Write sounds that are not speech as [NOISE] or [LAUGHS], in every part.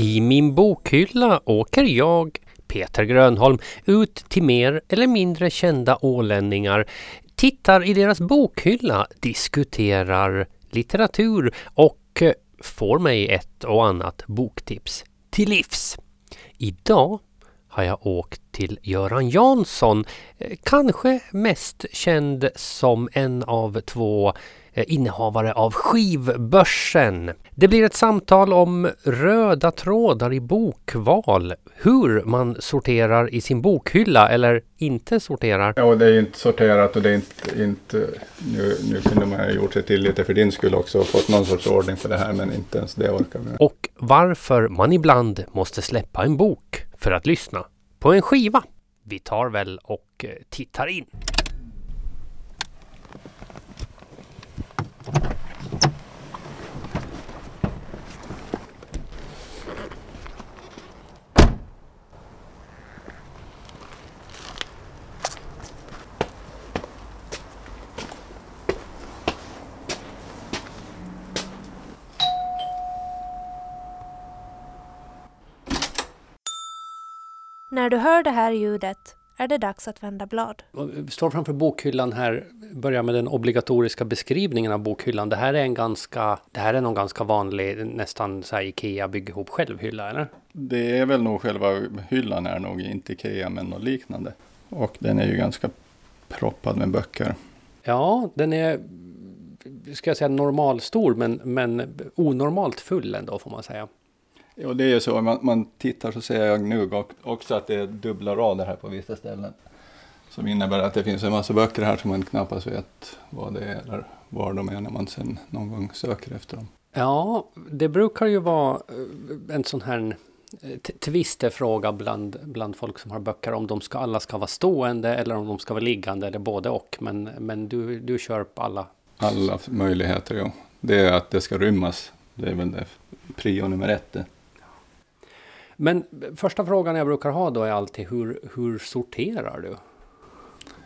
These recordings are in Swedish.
I min bokhylla åker jag, Peter Grönholm, ut till mer eller mindre kända ålänningar, tittar i deras bokhylla, diskuterar litteratur och eh, får mig ett och annat boktips till livs. Idag har jag åkt till Göran Jansson, eh, kanske mest känd som en av två innehavare av Skivbörsen. Det blir ett samtal om röda trådar i bokval, hur man sorterar i sin bokhylla eller inte sorterar. Ja, det är inte sorterat och det är inte, inte nu, nu kunde man ha gjort sig till lite för din skull också och fått någon sorts ordning på det här men inte ens det orkar vi. Och varför man ibland måste släppa en bok för att lyssna på en skiva. Vi tar väl och eh, tittar in. När du hör det här ljudet är det dags att vända blad. Vi står framför bokhyllan här, börjar med den obligatoriska beskrivningen av bokhyllan. Det här är en ganska, det här är någon ganska vanlig, nästan så här Ikea bygg ihop själv-hylla, eller? Det är väl nog själva hyllan är nog inte Ikea, men något liknande. Och den är ju ganska proppad med böcker. Ja, den är, ska jag säga normalstor, men, men onormalt full ändå får man säga. Ja, det är ju så. Om man, man tittar så ser jag nu också att det är dubbla rader här på vissa ställen. Som innebär att det finns en massa böcker här som man knappast vet vad det är eller var de är när man sen någon gång söker efter dem. Ja, det brukar ju vara eh, en sån här eh, tvistefråga bland, bland folk som har böcker om de ska, alla ska vara stående eller om de ska vara liggande eller både och. Men, men du, du kör på alla? Alla möjligheter, ja. Det är att det ska rymmas. Det är väl det prio nummer ett. Men första frågan jag brukar ha då är alltid hur, hur sorterar du?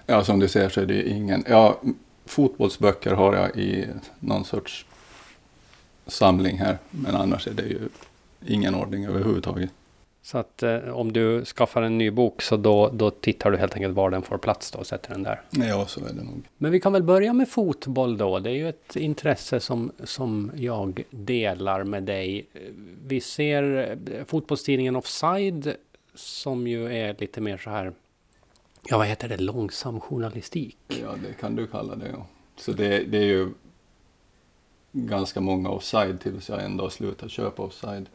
Ja, som du ser så är det ingen... Ja, fotbollsböcker har jag i någon sorts samling här. Men annars är det ju ingen ordning överhuvudtaget. Så att eh, om du skaffar en ny bok så då, då tittar du helt enkelt var den får plats då och sätter den där? Ja, så är det nog. Men vi kan väl börja med fotboll då. Det är ju ett intresse som, som jag delar med dig. Vi ser eh, fotbollstidningen Offside som ju är lite mer så här, ja vad heter det, långsam journalistik? Ja, det kan du kalla det. Ja. Så det, det är ju ganska många offside tills jag ändå slutar köpa offside.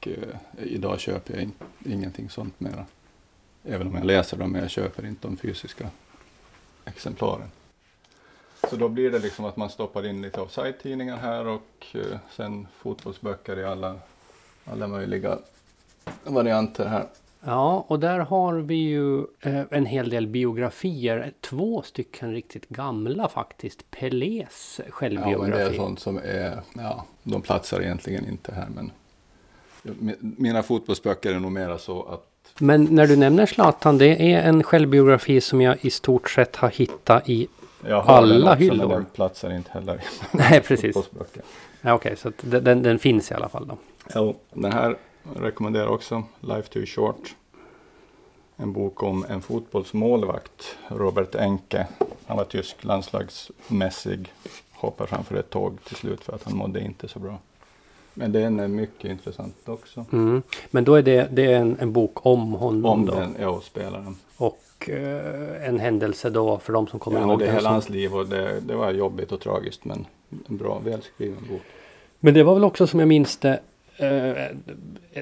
Och eh, idag köper jag in, ingenting sånt mera. Även om jag läser dem, men jag köper inte de fysiska exemplaren. Så då blir det liksom att man stoppar in lite offside-tidningar här och eh, sen fotbollsböcker i alla, alla möjliga varianter här. Ja, och där har vi ju eh, en hel del biografier. Två stycken riktigt gamla faktiskt. Pelés självbiografi. Ja, men det är sånt som är, ja, de platsar egentligen inte här men mina fotbollsböcker är nog mera så att... Men när du nämner Zlatan, det är en självbiografi som jag i stort sett har hittat i jag har alla den också, hyllor. Men den platsar inte heller i [LAUGHS] Nej, precis. Ja, Okej, okay, så den, den, finns i alla fall då. Ja, den här rekommenderar också Life Too Short. En bok om en fotbollsmålvakt, Robert Enke. Han var tysk landslagsmässig, hoppar framför ett tåg till slut för att han mådde inte så bra. Men den är mycket intressant också. Mm. Men då är det, det är en, en bok om honom om då? Den, ja, spelaren. Och eh, en händelse då för de som kommer ja, ihåg det. Ja, hela hans liv och det, det var jobbigt och tragiskt men en bra, välskriven bok. Men det var väl också som jag minns det eh,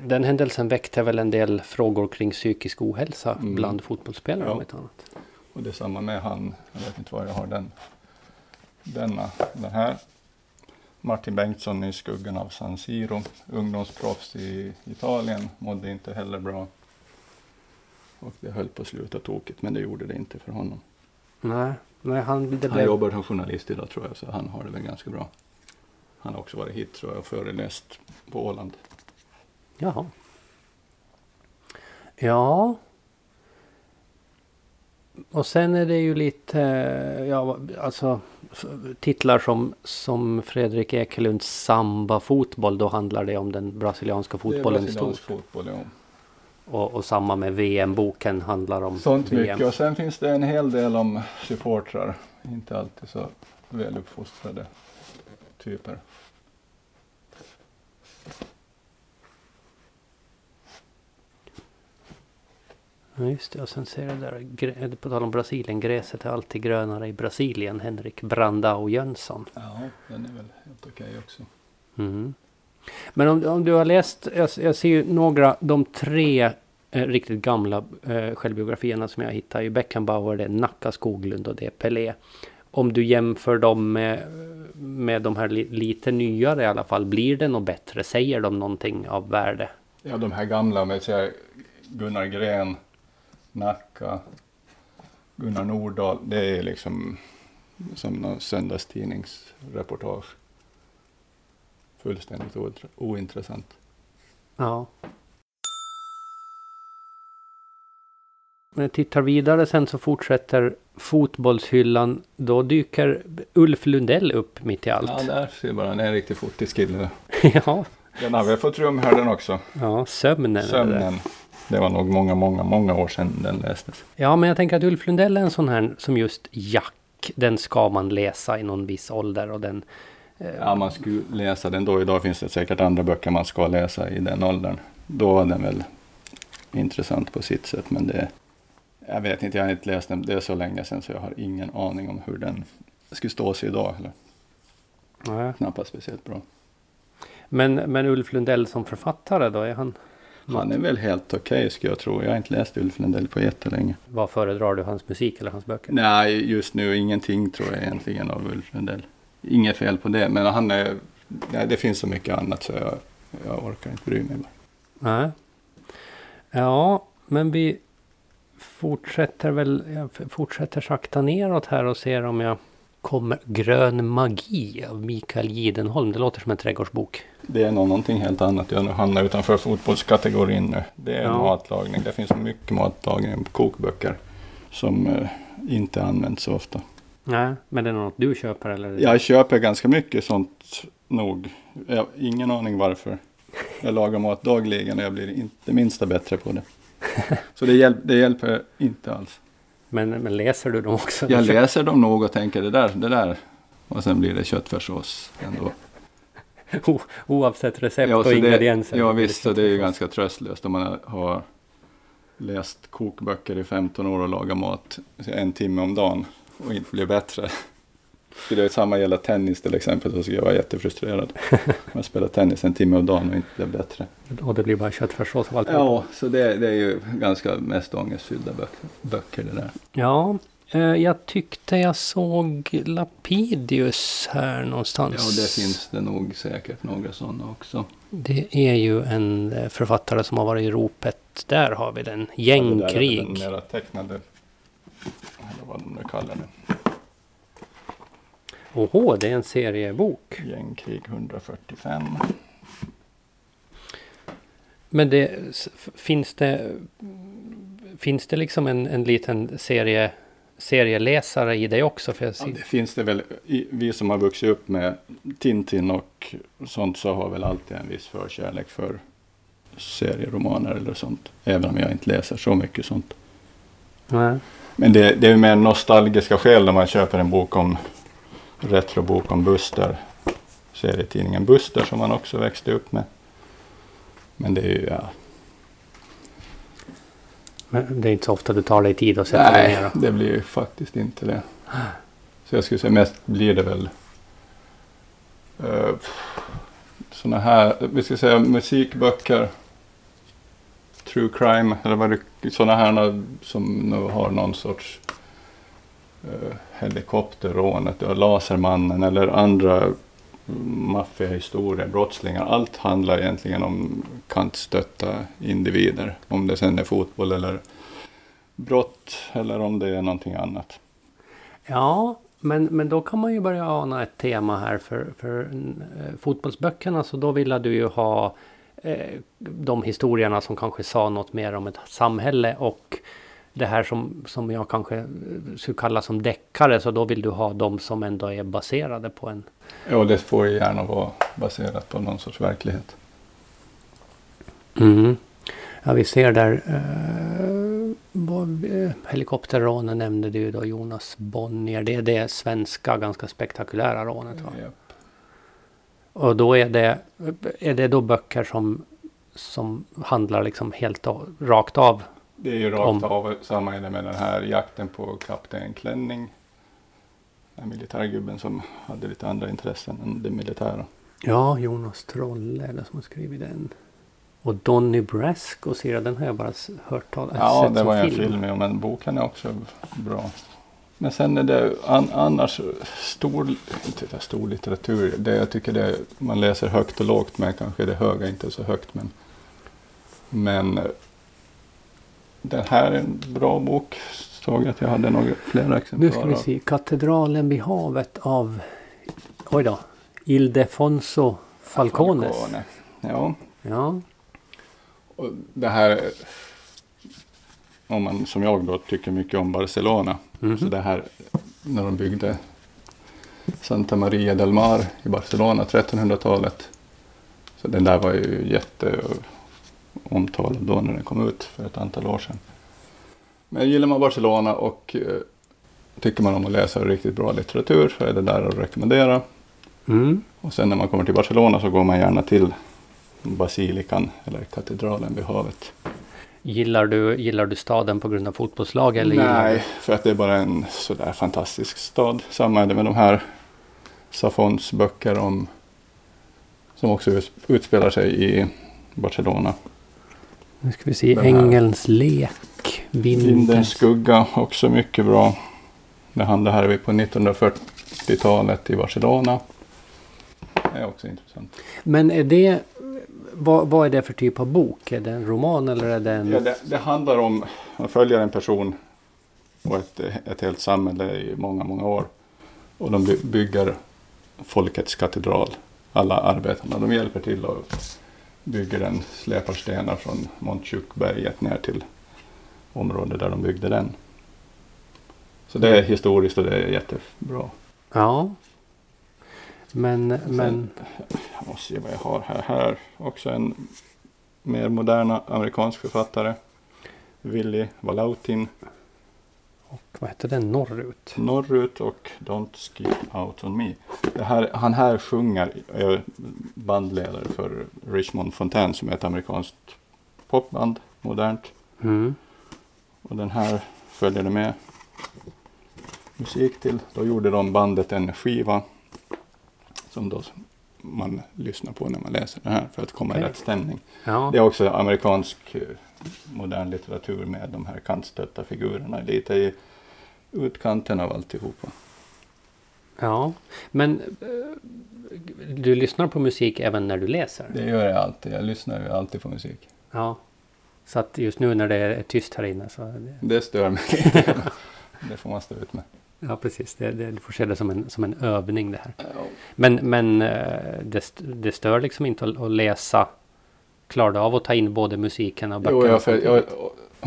den händelsen väckte väl en del frågor kring psykisk ohälsa mm. bland fotbollsspelare ja. om ett annat. Och det är samma med han, jag vet inte var jag har den. Denna, den här Martin Bengtsson i skuggan av San Siro, ungdomsproffs i Italien, mådde inte heller bra. Och det höll på att sluta tokigt, men det gjorde det inte för honom. Nej, nej han, det blev... han jobbar som journalist idag tror jag, så han har det väl ganska bra. Han har också varit hit tror jag och föreläst på Åland. Jaha. Ja. Och sen är det ju lite, ja alltså titlar som, som Fredrik Ekelunds Samba fotboll. Då handlar det om den brasilianska fotbollen det i stort. fotboll, ja. Och, och samma med VM-boken handlar om Sånt VM. mycket. Och sen finns det en hel del om supportrar. Inte alltid så väluppfostrade typer. Ja, just det. Och sen ser jag där, på tal om Brasilien, gräset är alltid grönare i Brasilien. Henrik Brandao Jönsson. Ja, den är väl helt okej också. Mm. Men om, om du har läst, jag, jag ser ju några, de tre eh, riktigt gamla eh, självbiografierna som jag hittar i Beckenbauer, det är Nacka Skoglund och det är Pelé. Om du jämför dem med, med de här li, lite nyare i alla fall, blir det något bättre? Säger de någonting av värde? Ja, de här gamla, med säga Gunnar Gren, Nacka, Gunnar Nordahl. Det är liksom som någon söndagstidningsreportage. Fullständigt ointre- ointressant. Ja. Men jag tittar vidare sen så fortsätter fotbollshyllan. Då dyker Ulf Lundell upp mitt i allt. Ja, där ser bara en riktig fotiskille. [LAUGHS] ja, Den har vi fått rum här den också. ja, sömnen. är. Sömnen. Det var nog många, många, många år sedan den lästes. Ja, men jag tänker att Ulf Lundell är en sån här som just Jack. Den ska man läsa i någon viss ålder och den... eh, Ja, man skulle läsa den då. Idag finns det säkert andra böcker man ska läsa i den åldern. Då var den väl intressant på sitt sätt, men det... Jag vet inte, jag har inte läst den. Det är så länge sedan så jag har ingen aning om hur den skulle stå sig idag. Eller ja. knappast speciellt bra. men, men Ulf Lundell som författare då? Är han... Han är väl helt okej skulle jag tro. Jag har inte läst Ulf Lundell på jättelänge. Vad föredrar du? Hans musik eller hans böcker? Nej, just nu ingenting tror jag egentligen av Ulf Lundell. Inget fel på det, men han är... Nej, det finns så mycket annat så jag, jag orkar inte bry mig. Bara. Nej. Ja, men vi fortsätter väl, jag fortsätter sakta neråt här och ser om jag kommer. Grön magi av Mikael Gidenholm. Det låter som en trädgårdsbok. Det är nog någonting helt annat. Jag hamnar utanför fotbollskategorin nu. Det är Ja. matlagning. Det finns mycket matlagning kokböcker som eh, inte används så ofta. Nej, men det är något du köper eller? Jag köper ganska mycket sånt nog. Jag har ingen aning varför. Jag lagar mat dagligen och jag blir inte minsta bättre på det. [LAUGHS] Så det, hjälp, det hjälper inte alls. Men, men läser du dem också? Jag läser dem nog och tänker det där, det där. Och sen blir det köttfärssås ändå. [LAUGHS] O, oavsett recept Ja, och så det, ingredienser. ja visst, så det är ju ganska tröstlöst om man har läst kokböcker i 15 år och lagar mat en timme om dagen och inte blir bättre. Skulle samma gälla tennis till exempel så skulle jag vara jättefrustrerad. [LAUGHS] Jag spelar tennis en timme om dagen och inte blir bättre. Och det blir bara köttfärssås av allt. Ja, så det, det är ju ganska mest ångestfyllda böcker, böcker det där. Ja, eh, jag tyckte jag såg Lapidius här någonstans. Ja, det finns det nog säkert några sådana också. Det är ju en eh, författare som har varit i ropet. Där har vi den. Ja, det där är Gängkrig. Den mera tecknade, eller vad de nu kallar det. Oho, det är en seriebok. Gängkrig 145. Men det, finns det Finns det liksom en, en liten serie serieläsare i det också? För Ja, det finns det väl. Vi som har vuxit upp med Tintin och sånt så har väl alltid en viss förkärlek för serieromaner eller sånt. Även om jag inte läser så mycket sånt. Nej. Men det, det är mer nostalgiska skäl när man köper en bok om retrobok om Buster. Serietidningen Buster som man också växte upp med. Men det är ju, ja, Men det är inte så ofta du tar dig tid att sätta dig nej, ner. och- det blir ju faktiskt inte det. Så jag skulle säga mest blir det väl uh, sådana här, vi ska säga musikböcker, true crime, eller vad det sådana här som nu har någon sorts Eh, helikopterrånet, Lasermannen eller andra mm, maffiahistorier, brottslingar. Allt handlar egentligen om kantstötta individer. Om det sen är fotboll eller brott eller om det är någonting annat. Ja, men, men då kan man ju börja ana ett tema här för, för eh, fotbollsböckerna. Så då ville du ju ha eh, de historierna som kanske sa något mer om ett samhälle och det här som, som jag kanske skulle kalla som deckare, så då vill du ha de som ändå är baserade på en... Ja, det får ju gärna vara baserat på någon sorts verklighet. Mm. Ja, vi ser där eh, vad, eh, helikopterrånen nämnde du då Jonas Bonnier. Det är det svenska ganska spektakulära rånet va? Japp. Och då är det, är det då böcker som, som handlar liksom helt av, rakt av? Det är ju rakt Om- av samma är det med den här jakten på kapten Klänning. Den militärgubben som hade lite andra intressen än det militära. Ja, Jonas Trolle är det som har skrivit den. Och Donny Brasco ser jag, den har jag bara hört talas Ja, sett det var en film med, men boken är också bra. Men sen är det an, annars stor, inte stor litteratur. Det jag tycker det är, man läser högt och lågt men kanske det höga inte så högt. Men, men den här är en bra bok. Såg att jag hade några flera exemplar Nu ska vi se. Katedralen vid havet av... Oj då. Ildefonso Falcones. Falcone. Ja, Ja. och det här om man som jag då tycker mycket om Barcelona. Mhm. Så det här när de byggde Santa Maria del Mar i Barcelona 1300-talet. Så den där var ju jätte omtalad då när den kom ut för ett antal år sedan. Men gillar man Barcelona och eh, tycker man om att läsa riktigt bra litteratur så är det där att rekommendera. Mm. Och sen när man kommer till Barcelona så går man gärna till basilikan eller katedralen vid havet. Gillar, du, gillar du staden på grund av fotbollslag? Eller Nej, för att det är bara en sådär fantastisk stad. Samma är det med de här Safons böcker om som också utspelar sig i Barcelona. Nu ska vi se. Ängelns lek. Vindens skugga, också mycket bra. Det här är vi på 1940-talet i Barcelona. Det är också intressant. Men är det... Vad, vad är det för typ av bok? Är det en roman eller är det en... Ja, det, det handlar om, man följer en person och ett, ett helt samhälle i många, många år. Och de by- bygger folkets katedral. Alla arbetarna, de hjälper till och bygger den, släpar stenar från Montjukberget ner till området där de byggde den. Så det är historiskt och det är jättebra. Ja. Men... men Jag måste se vad jag har här. Här också en mer moderna amerikansk författare. Willy Walautin. Och vad heter den? Norrut? Norrut och Don't Skip Out On Me. Det här, han här sjunger, är bandledare för Richmond Fontaine som är ett amerikanskt popband, modernt. Mm. Och den här följer det med musik till. Då gjorde de bandet en skiva som då man lyssnar på när man läser den här för att komma Okej. i rätt stämning. Ja. Det är också amerikansk eh, modern litteratur med de här kantstötta figurerna lite i utkanten av alltihopa. ja. Men eh, du lyssnar på musik även när du läser? Det gör jag alltid. Jag lyssnar ju alltid på musik. Ja. Så att just nu när det är tyst här inne så... Det, Det stör mig. [LAUGHS] Det får man stå ut med. ja precis, det, det, du får se det som en, som en övning det här. Men, men eh, det, det stör liksom inte att, att läsa. Klarar du av att ta in både musiken och böckerna? Jo, jag, för, jag,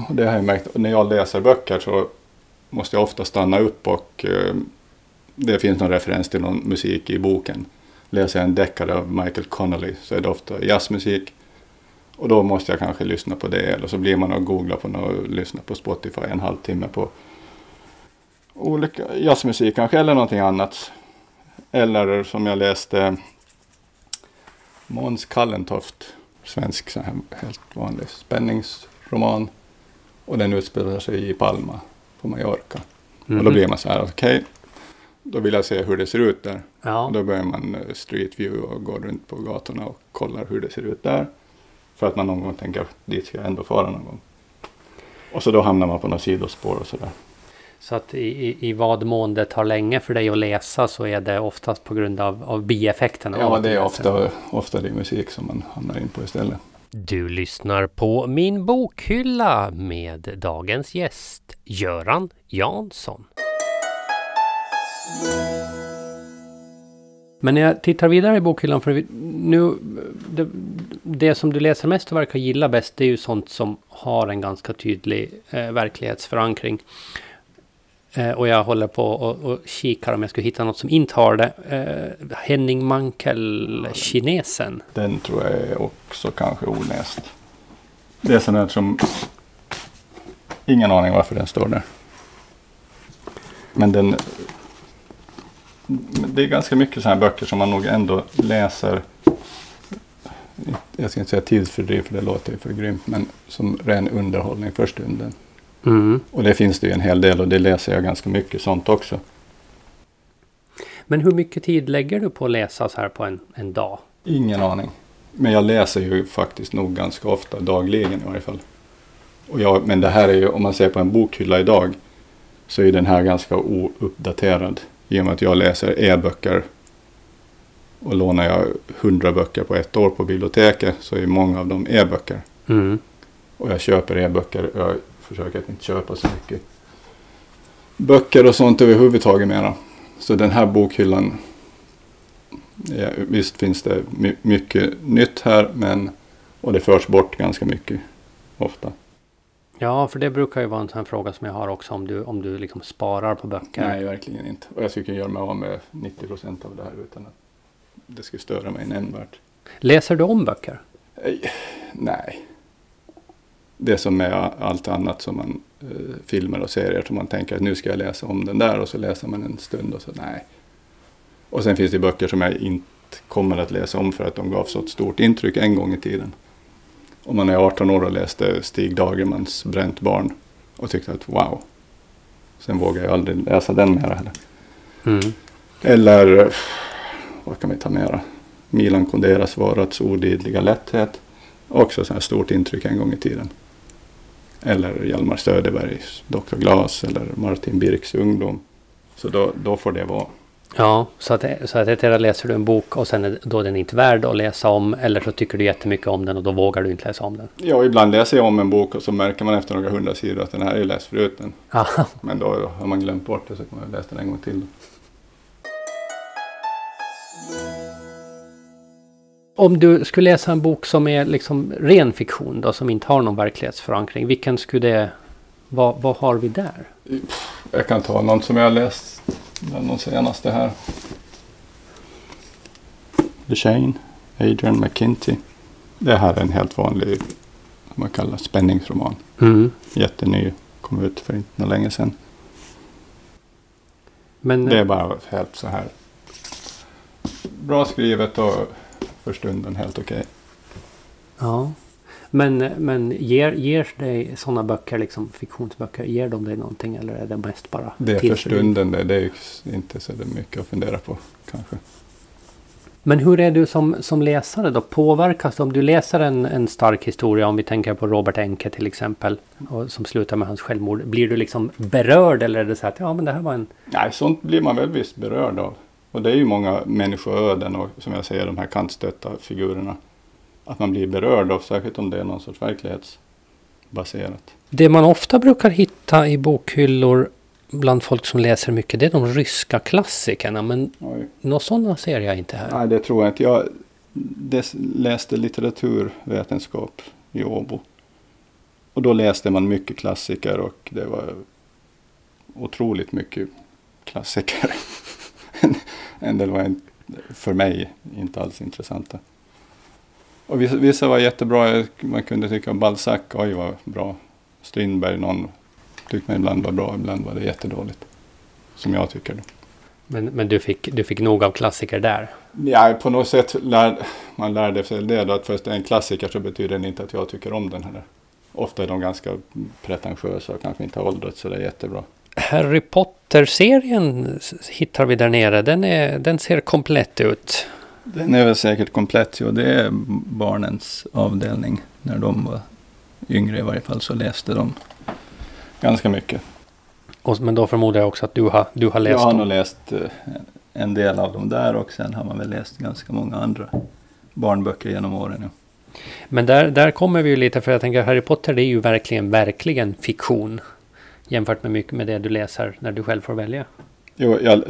det har jag märkt. När jag läser böcker så måste jag ofta stanna upp och eh, det finns någon referens till någon musik i boken. Läser jag en deckare av Michael Connolly så är det ofta jazzmusik. Och då måste jag kanske lyssna på det. Eller så blir man och googlar på något och lyssnar på Spotify en halvtimme på olika jazzmusik kanske eller någonting annat. Eller som jag läste Måns Kallentoft, svensk så här helt vanlig spänningsroman. Och den utspelar sig i Palma på Mallorca. Och då Mhm. blir man så här, okej, då vill jag se hur det ser ut där. Ja, Och då börjar man eh, street view och går runt på gatorna och kollar hur det ser ut där. För att man någon gång tänker, dit ska jag ändå fara någon gång. Och så då hamnar man på något sidospår och sådär. Så att i, i, vad mån det tar länge för dig att läsa så är det oftast på grund av, av bieffekterna. Ja, det är ofta, ofta det är musik som man hamnar in på istället. Du lyssnar på Min bokhylla med dagens gäst Göran Jansson. Men när jag tittar vidare i bokhyllan, för nu, det, det som du läser mest och verkar gilla bäst, det är ju sånt som har en ganska tydlig eh, verklighetsförankring. Eh, och jag håller på och, och kikar om jag skulle hitta något som inte har det. Eh, Henning Mankell, Kinesen. Den tror jag är också kanske oläst. Det är sånt där som... Ingen aning varför den står där. Men den... Det är ganska mycket sådana här böcker som man nog ändå läser. Jag ska inte säga tidsfördriv för det låter ju för grymt. Men som ren underhållning för stunden. Mm. Och det finns det ju en hel del och det läser jag ganska mycket sånt också. Men hur mycket tid lägger du på att läsa så här på en, en dag? Ingen aning. Men jag läser ju faktiskt nog ganska ofta, dagligen i varje fall. Och jag, men det här är ju, om man ser på en bokhylla idag, så är den här ganska ouppdaterad. I och med att jag läser e-böcker. Och lånar jag hundra böcker på ett år på biblioteket så är många av dem e-böcker. Mm. Och jag köper e-böcker. Försöker att inte köpa så mycket böcker och sånt överhuvudtaget mera. Så den här bokhyllan. Ja, visst finns det my- mycket nytt här. Men, och det förs bort ganska mycket. Ofta. Ja, för det brukar ju vara en sån här fråga som jag har också om du, om du liksom sparar på böcker. Nej, verkligen inte. Och jag skulle göra mig av med 90 procent av det här utan att det skulle störa mig nämnvärt. Läser du om böcker? Nej, Nej. Det som är allt annat som man eh, filmer och serier som man tänker att nu ska jag läsa om den där och så läser man en stund och så nej. Och sen finns det böcker som jag inte kommer att läsa om för att de gav så ett stort intryck en gång i tiden. Om man är 18 år och läste Stig Dagermans Bränt barn och tyckte att wow. Sen vågar jag aldrig läsa den mer heller. Mm. Eller vad kan vi ta mera? Milan Kunderas Varats odidliga lätthet. Också så här stort intryck en gång i tiden. Eller Hjalmar Söderbergs Dr. Glas eller Martin Birks Ungdom. Så då, då får det vara. Ja, så att, så att ettdera läser du en bok och sen är då den inte värd att läsa om. Eller så tycker du jättemycket om den och då vågar du inte läsa om den. Ja, ibland läser jag om en bok och så märker man efter några hundra sidor att den här jag läst förut. Men då har man glömt bort det så kan man läsa den en gång till. Om du skulle läsa en bok som är liksom ren fiktion då, som inte har någon verklighetsförankring. Vilken skulle det... Vad, vad har vi där? Jag kan ta någon som jag har läst, den de senaste här. The Shane, Adrian McKinty. Det här är en helt vanlig, vad man kallar spänningsroman. Mm. Jätteny, kom ut för inte länge sedan. Men, Det är bara helt så här. Bra skrivet och för stunden helt okej. ja. men, men ger, ger dig sådana böcker, liksom fiktionsböcker, ger de dig någonting eller är det mest bara Det är för stunden det. Det är inte så mycket att fundera på kanske. Men hur är du som, som läsare då? Påverkas du om du läser en, en stark historia, om vi tänker på Robert Enke till exempel, och som slutar med hans självmord. Blir du liksom berörd eller är det så att ja men det här var en... Nej, sånt blir man väl visst berörd av. Och det är ju många människoöden och som jag säger de här kantstötta figurerna. Att man blir berörd av, särskilt om det är någon sorts verklighetsbaserat. Det man ofta brukar hitta i bokhyllor bland folk som läser mycket, det är de ryska klassikerna. Men Oj. några sådana ser jag inte här. Nej, det tror jag inte. Jag läste litteraturvetenskap i Åbo. Och då läste man mycket klassiker och det var otroligt mycket klassiker. [LAUGHS] en del var för mig inte alls intressanta. Och vissa, vissa var jättebra. Man kunde tycka Balzac, oj vad bra. Strindberg, någon tyckte man ibland var bra, ibland var det jättedåligt. Som jag tycker. Då. Men, men du, fick, du fick nog av klassiker där. Ja, på något sätt lär, man lärde sig det då att först en klassiker så betyder det inte att jag tycker om den heller. Ofta är de ganska pretentiösa och kanske inte har åldrats så det är jättebra. Harry Potter-serien hittar vi där nere. Den, är, den ser komplett ut. Den är väl säkert komplett, jo det är barnens avdelning. När de var yngre i varje fall så läste de ganska mycket. Och, men då förmodar jag också att du har, du har läst jag har nog dem. läst eh, en del av dem där och sen har man väl läst ganska många andra barnböcker genom åren. Ja. Men där, där kommer vi ju lite, för jag tänker Harry Potter det är ju verkligen, verkligen fiktion. Jämfört med mycket med det du läser när du själv får välja. Jo, jag,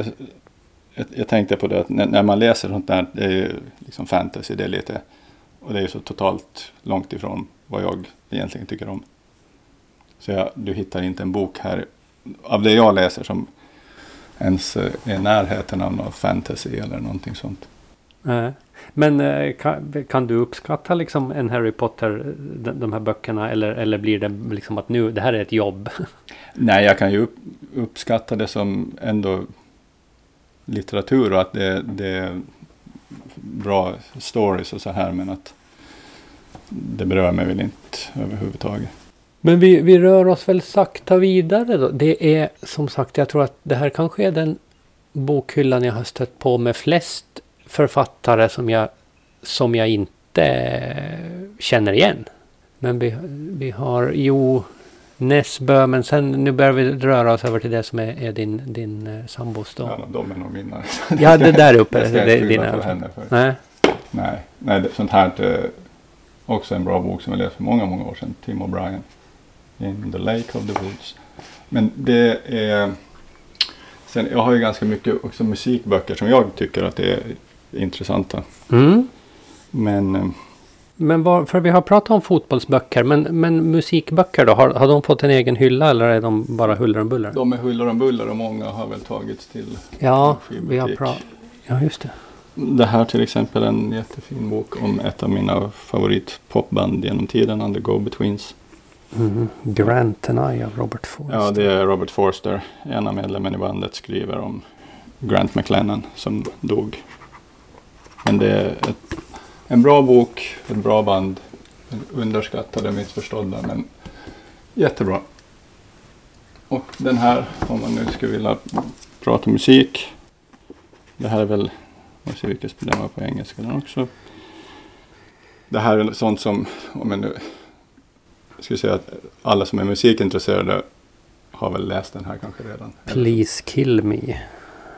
jag, jag tänkte på det att när, när, man läser sånt där, det är ju liksom fantasy, det är lite, och det är så totalt långt ifrån vad jag egentligen tycker om. Så jag, du hittar inte en bok här av det jag läser som ens är i närheten av någon fantasy eller någonting sånt. Nej. Men eh, kan, kan, du uppskatta liksom en Harry Potter, de, de här böckerna, eller, eller blir det liksom att nu, det här är ett jobb? [LAUGHS] Nej, jag kan ju upp, uppskatta det som ändå litteratur och att det, det är bra stories och så här, men att det berör mig väl inte överhuvudtaget. Men vi, vi rör oss väl sakta vidare då. Det är som sagt, jag tror att det här kanske är den bokhyllan jag har stött på med flest författare som jag, som jag inte känner igen. Men vi, vi har Jo Näsbö, men sen nu börjar vi röra oss över till det som är, är din, din uh, sambos då. Ja, de är nog mina. ja, det där uppe. [LAUGHS] det ska det, jag dina. För henne för. Nej. Nej, nej sånt här är också en bra bok som jag läste för många, många år sedan. Tim O'Brien. In the Lake of the Woods. Men det är... Sen, jag har ju ganska mycket också musikböcker som jag tycker att det är intressanta. Mm. Men... Eh, men var, för vi har pratat om fotbollsböcker, men, men musikböcker då? Har, har de fått en egen hylla eller är de bara huller om buller? De är huller om buller och många har väl tagits till Ja, vi har pratat. Ja, just det. Det här till exempel är en jättefin bok om ett av mina favoritpopband genom tiden, The Go-Betweens. Mm. Grant and I av Robert Forster. Ja, det är Robert Forster. En av medlemmarna i bandet skriver om Grant McLennan som dog men det är ett, en bra bok, ett bra band. Underskattade, missförstådda, men jättebra. Och den här, om man nu skulle vilja prata musik. Det här är väl, jag ser vilket den var på engelska den också. Det här är sånt som, om jag nu skulle säga att alla som är musikintresserade har väl läst den här kanske redan. Please kill me.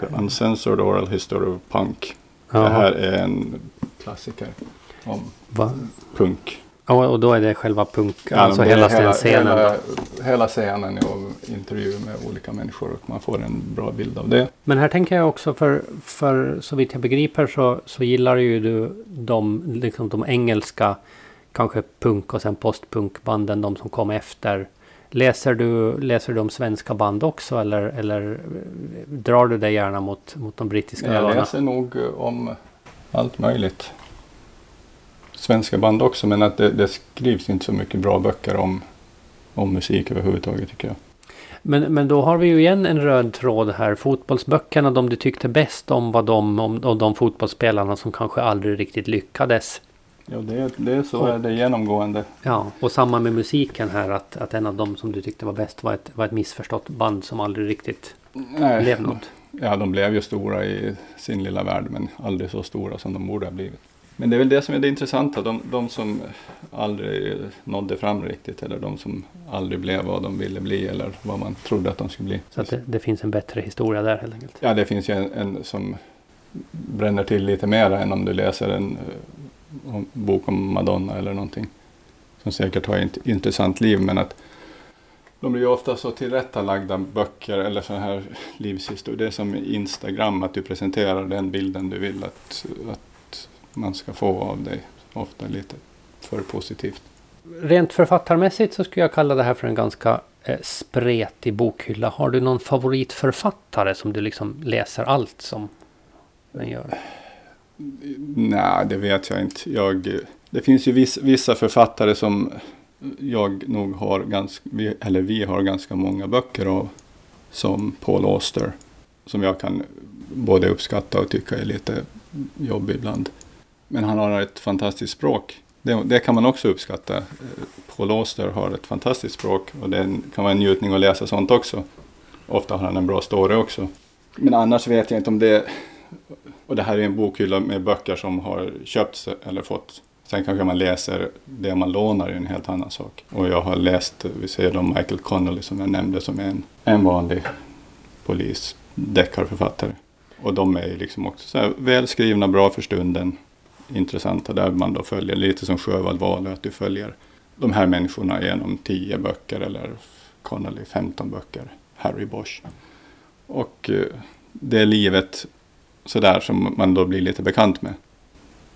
The Uncensored Oral History of Punk. Ja. Det här är en klassiker om Va? punk. Ja, och då är det själva punk, ja, alltså hela, hela scenen? Hela, hela scenen och intervjuer med olika människor och man får en bra bild av det. Men här tänker jag också för, för så vitt jag begriper så, så gillar ju du de, liksom de engelska kanske punk och sen postpunkbanden, de som kom efter. Läser du, läser du om svenska band också eller, eller drar du dig gärna mot, mot de brittiska öarna? Jag läser nog om allt möjligt. Svenska band också men att det, det, skrivs inte så mycket bra böcker om, om musik överhuvudtaget tycker jag. Men, men då har vi ju igen en röd tråd här. Fotbollsböckerna, de du tyckte bäst om var de om, om de fotbollsspelarna som kanske aldrig riktigt lyckades. Ja, det, det är så och, är det genomgående. Ja, och samma med musiken här att, att en av dem som du tyckte var bäst var ett, var ett missförstått band som aldrig riktigt Nej, blev något. Ja, de blev ju stora i sin lilla värld men aldrig så stora som de borde ha blivit. Men det är väl det som är det intressanta, de, de som aldrig nådde fram riktigt eller de som aldrig blev vad de ville bli eller vad man trodde att de skulle bli. Så det, det finns en bättre historia där helt enkelt? Ja, det finns ju en, en som bränner till lite mer än om du läser en bok om Madonna eller någonting. Som säkert har ett intressant liv men att de blir ju ofta så tillrättalagda böcker eller så här livshistorier. Det är som Instagram, att du presenterar den bilden du vill att, att man ska få av dig. Ofta lite för positivt. Rent författarmässigt så skulle jag kalla det här för en ganska eh, spretig bokhylla. Har du någon favoritförfattare som du liksom läser allt som den gör? Nej, det vet jag inte. Jag, det finns ju viss, vissa författare som jag nog har ganska, eller vi har ganska många böcker av. Som Paul Auster. Som jag kan både uppskatta och tycka är lite jobbig ibland. Men han har ett fantastiskt språk. Det, det, kan man också uppskatta. Paul Auster har ett fantastiskt språk och det kan vara en njutning att läsa sånt också. Ofta har han en bra story också. Men annars vet jag inte om det och det här är en bokhylla med böcker som har köpts eller fått. Sen kanske man läser det man lånar är en helt annan sak. Och jag har läst, vi säger då Michael Connolly som jag nämnde som en, en vanlig polis, deckarförfattare. Och de är liksom också så här välskrivna, bra för stunden, intressanta där man då följer, lite som Sjövall Wahlöö, att du följer de här människorna genom tio böcker eller Connolly 15 böcker, Harry Bosch. Och eh, det livet sådär som man då blir lite bekant med.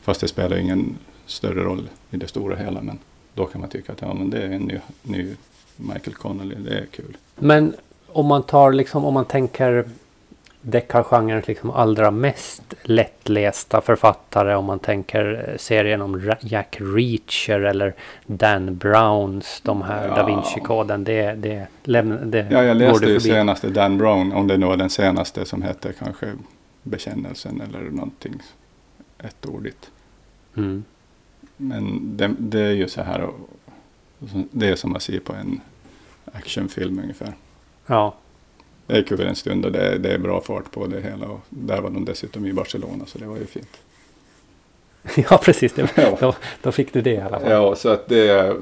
Fast det spelar ingen större roll i det stora hela. Men då kan man tycka att ja, men det är en ny, ny Michael Connelly, det är kul. Men om man tar liksom, om man tänker deckargenrens liksom allra mest lättlästa författare om man tänker serien om Jack Reacher eller Dan Browns de här Ja. Da Vinci-koden. Det, det, lämna, det Ja, jag läste ju senaste Dan Brown, om det nu var den senaste som hette kanske Bekännelsen eller någonting ettordigt. Mm. Men det, det är ju så här, det är som att se på en actionfilm ungefär. Ja, Det är kul en stund och det är, det är bra fart på det hela. Och där var de dessutom i Barcelona så det var ju fint. [LAUGHS] ja precis. Det, Ja. då, då fick du det i alla fall. Ja, så att det är...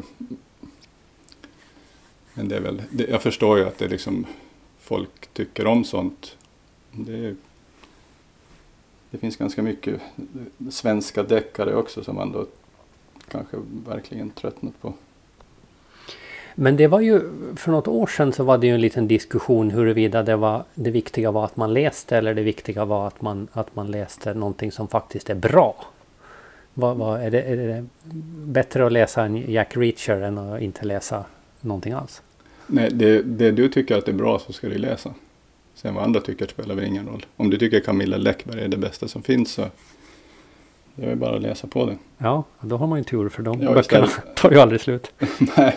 Men det är väl, det, jag förstår ju att det liksom folk tycker om sånt. Det, är- det finns ganska mycket svenska deckare också som man då kanske verkligen tröttnat på. Men det var ju för något år sedan så var det ju en liten diskussion huruvida det var det viktiga var att man läste eller det viktiga var att man, att man läste någonting som faktiskt är bra. Vad, vad, är, det, är det bättre att läsa en Jack Reacher än att inte läsa någonting alls? Nej, det, det du tycker att det är bra så ska du läsa. Sen vad andra tycker spelar väl ingen roll. Om du tycker Camilla Läckberg är det bästa som finns så det är bara att läsa på det. Ja, då har man ju tur för de Ja, böckerna istället- [LAUGHS] tar ju aldrig slut. [LAUGHS] Nej.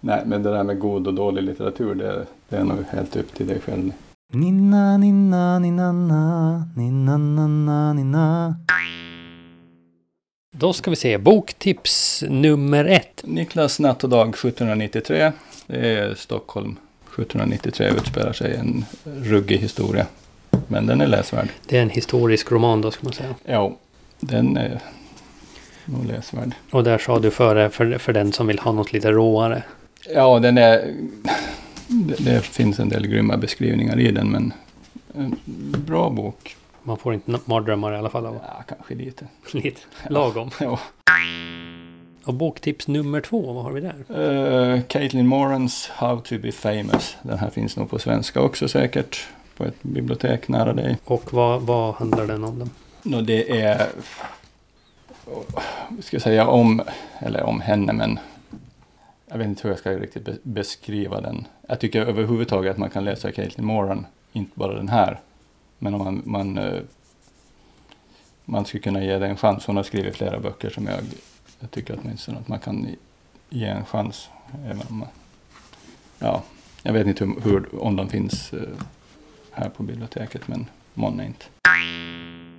Nej, men det där med god och dålig litteratur, det, det är nog helt upp till dig själv. Ninna, ninna, ninna, na, ninna, na, na, ninna. Då ska vi se, boktips nummer ett. Niklas natt och dag 1793. Det är Stockholm 1793 utspelar sig en ruggig historia. Men den är läsvärd. Det är en historisk roman då ska man säga. Ja, den är nog läsvärd. Och där sa du före för, för den som vill ha något lite råare. Ja, den är... Det, det finns en del grymma beskrivningar i den, men en bra bok. Man får inte mardrömmar i alla fall av Ja, kanske lite. [LAUGHS] lite lagom. Ja. Och boktips nummer två, vad har vi där? Uh, Caitlin Morans How to be famous. Den här finns nog på svenska också säkert. På ett bibliotek nära dig. Och vad, vad handlar den om? Då? Nå, det är... ska säga om, eller om henne, men jag vet inte hur jag ska riktigt be- beskriva den. Jag tycker överhuvudtaget att man kan läsa Caitlin Moran, inte bara den här. Men om man, man, eh, man skulle kunna ge det en chans. Hon har skrivit flera böcker som jag, jag tycker åtminstone att man kan ge en chans. Även om ja, jag vet inte hur, hur, om de finns eh, här på biblioteket, men månne inte.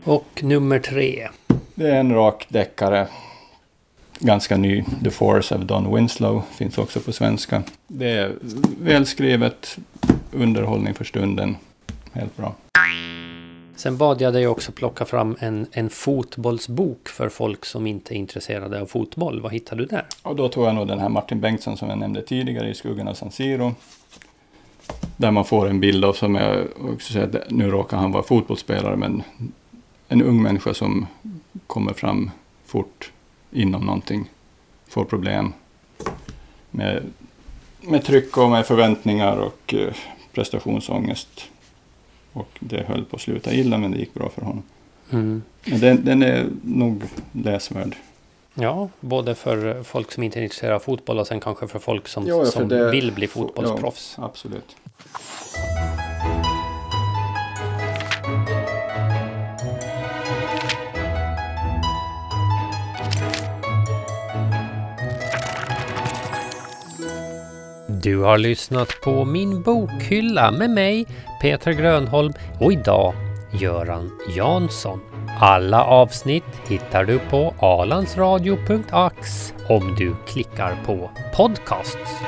Och nummer tre. Det är en rak deckare. Ganska ny. The Force av Don Winslow. Finns också på svenska. Det är välskrivet. Underhållning för stunden. Helt bra. Sen bad jag dig också plocka fram en, en fotbollsbok för folk som inte är intresserade av fotboll. Vad hittade du där? Och då tog jag nog den här Martin Bengtsson som jag nämnde tidigare i Skuggan av San Siro. Där man får en bild av, som jag också säger, nu råkar han vara fotbollsspelare, men en ung människa som kommer fram fort inom någonting, får problem med, med tryck och med förväntningar och eh, prestationsångest. Och det höll på att sluta illa, men det gick bra för honom. Mm. Men den, den är nog läsvärd. Ja, både för folk som inte är intresserade av fotboll och sen kanske för folk som, Ja, ja, för som det- vill bli fotbollsproffs. Ja, absolut. Du har lyssnat på Min bokhylla med mig, Peter Grönholm och idag Göran Jansson. Alla avsnitt hittar du på alandsradio.ax om du klickar på podcasts.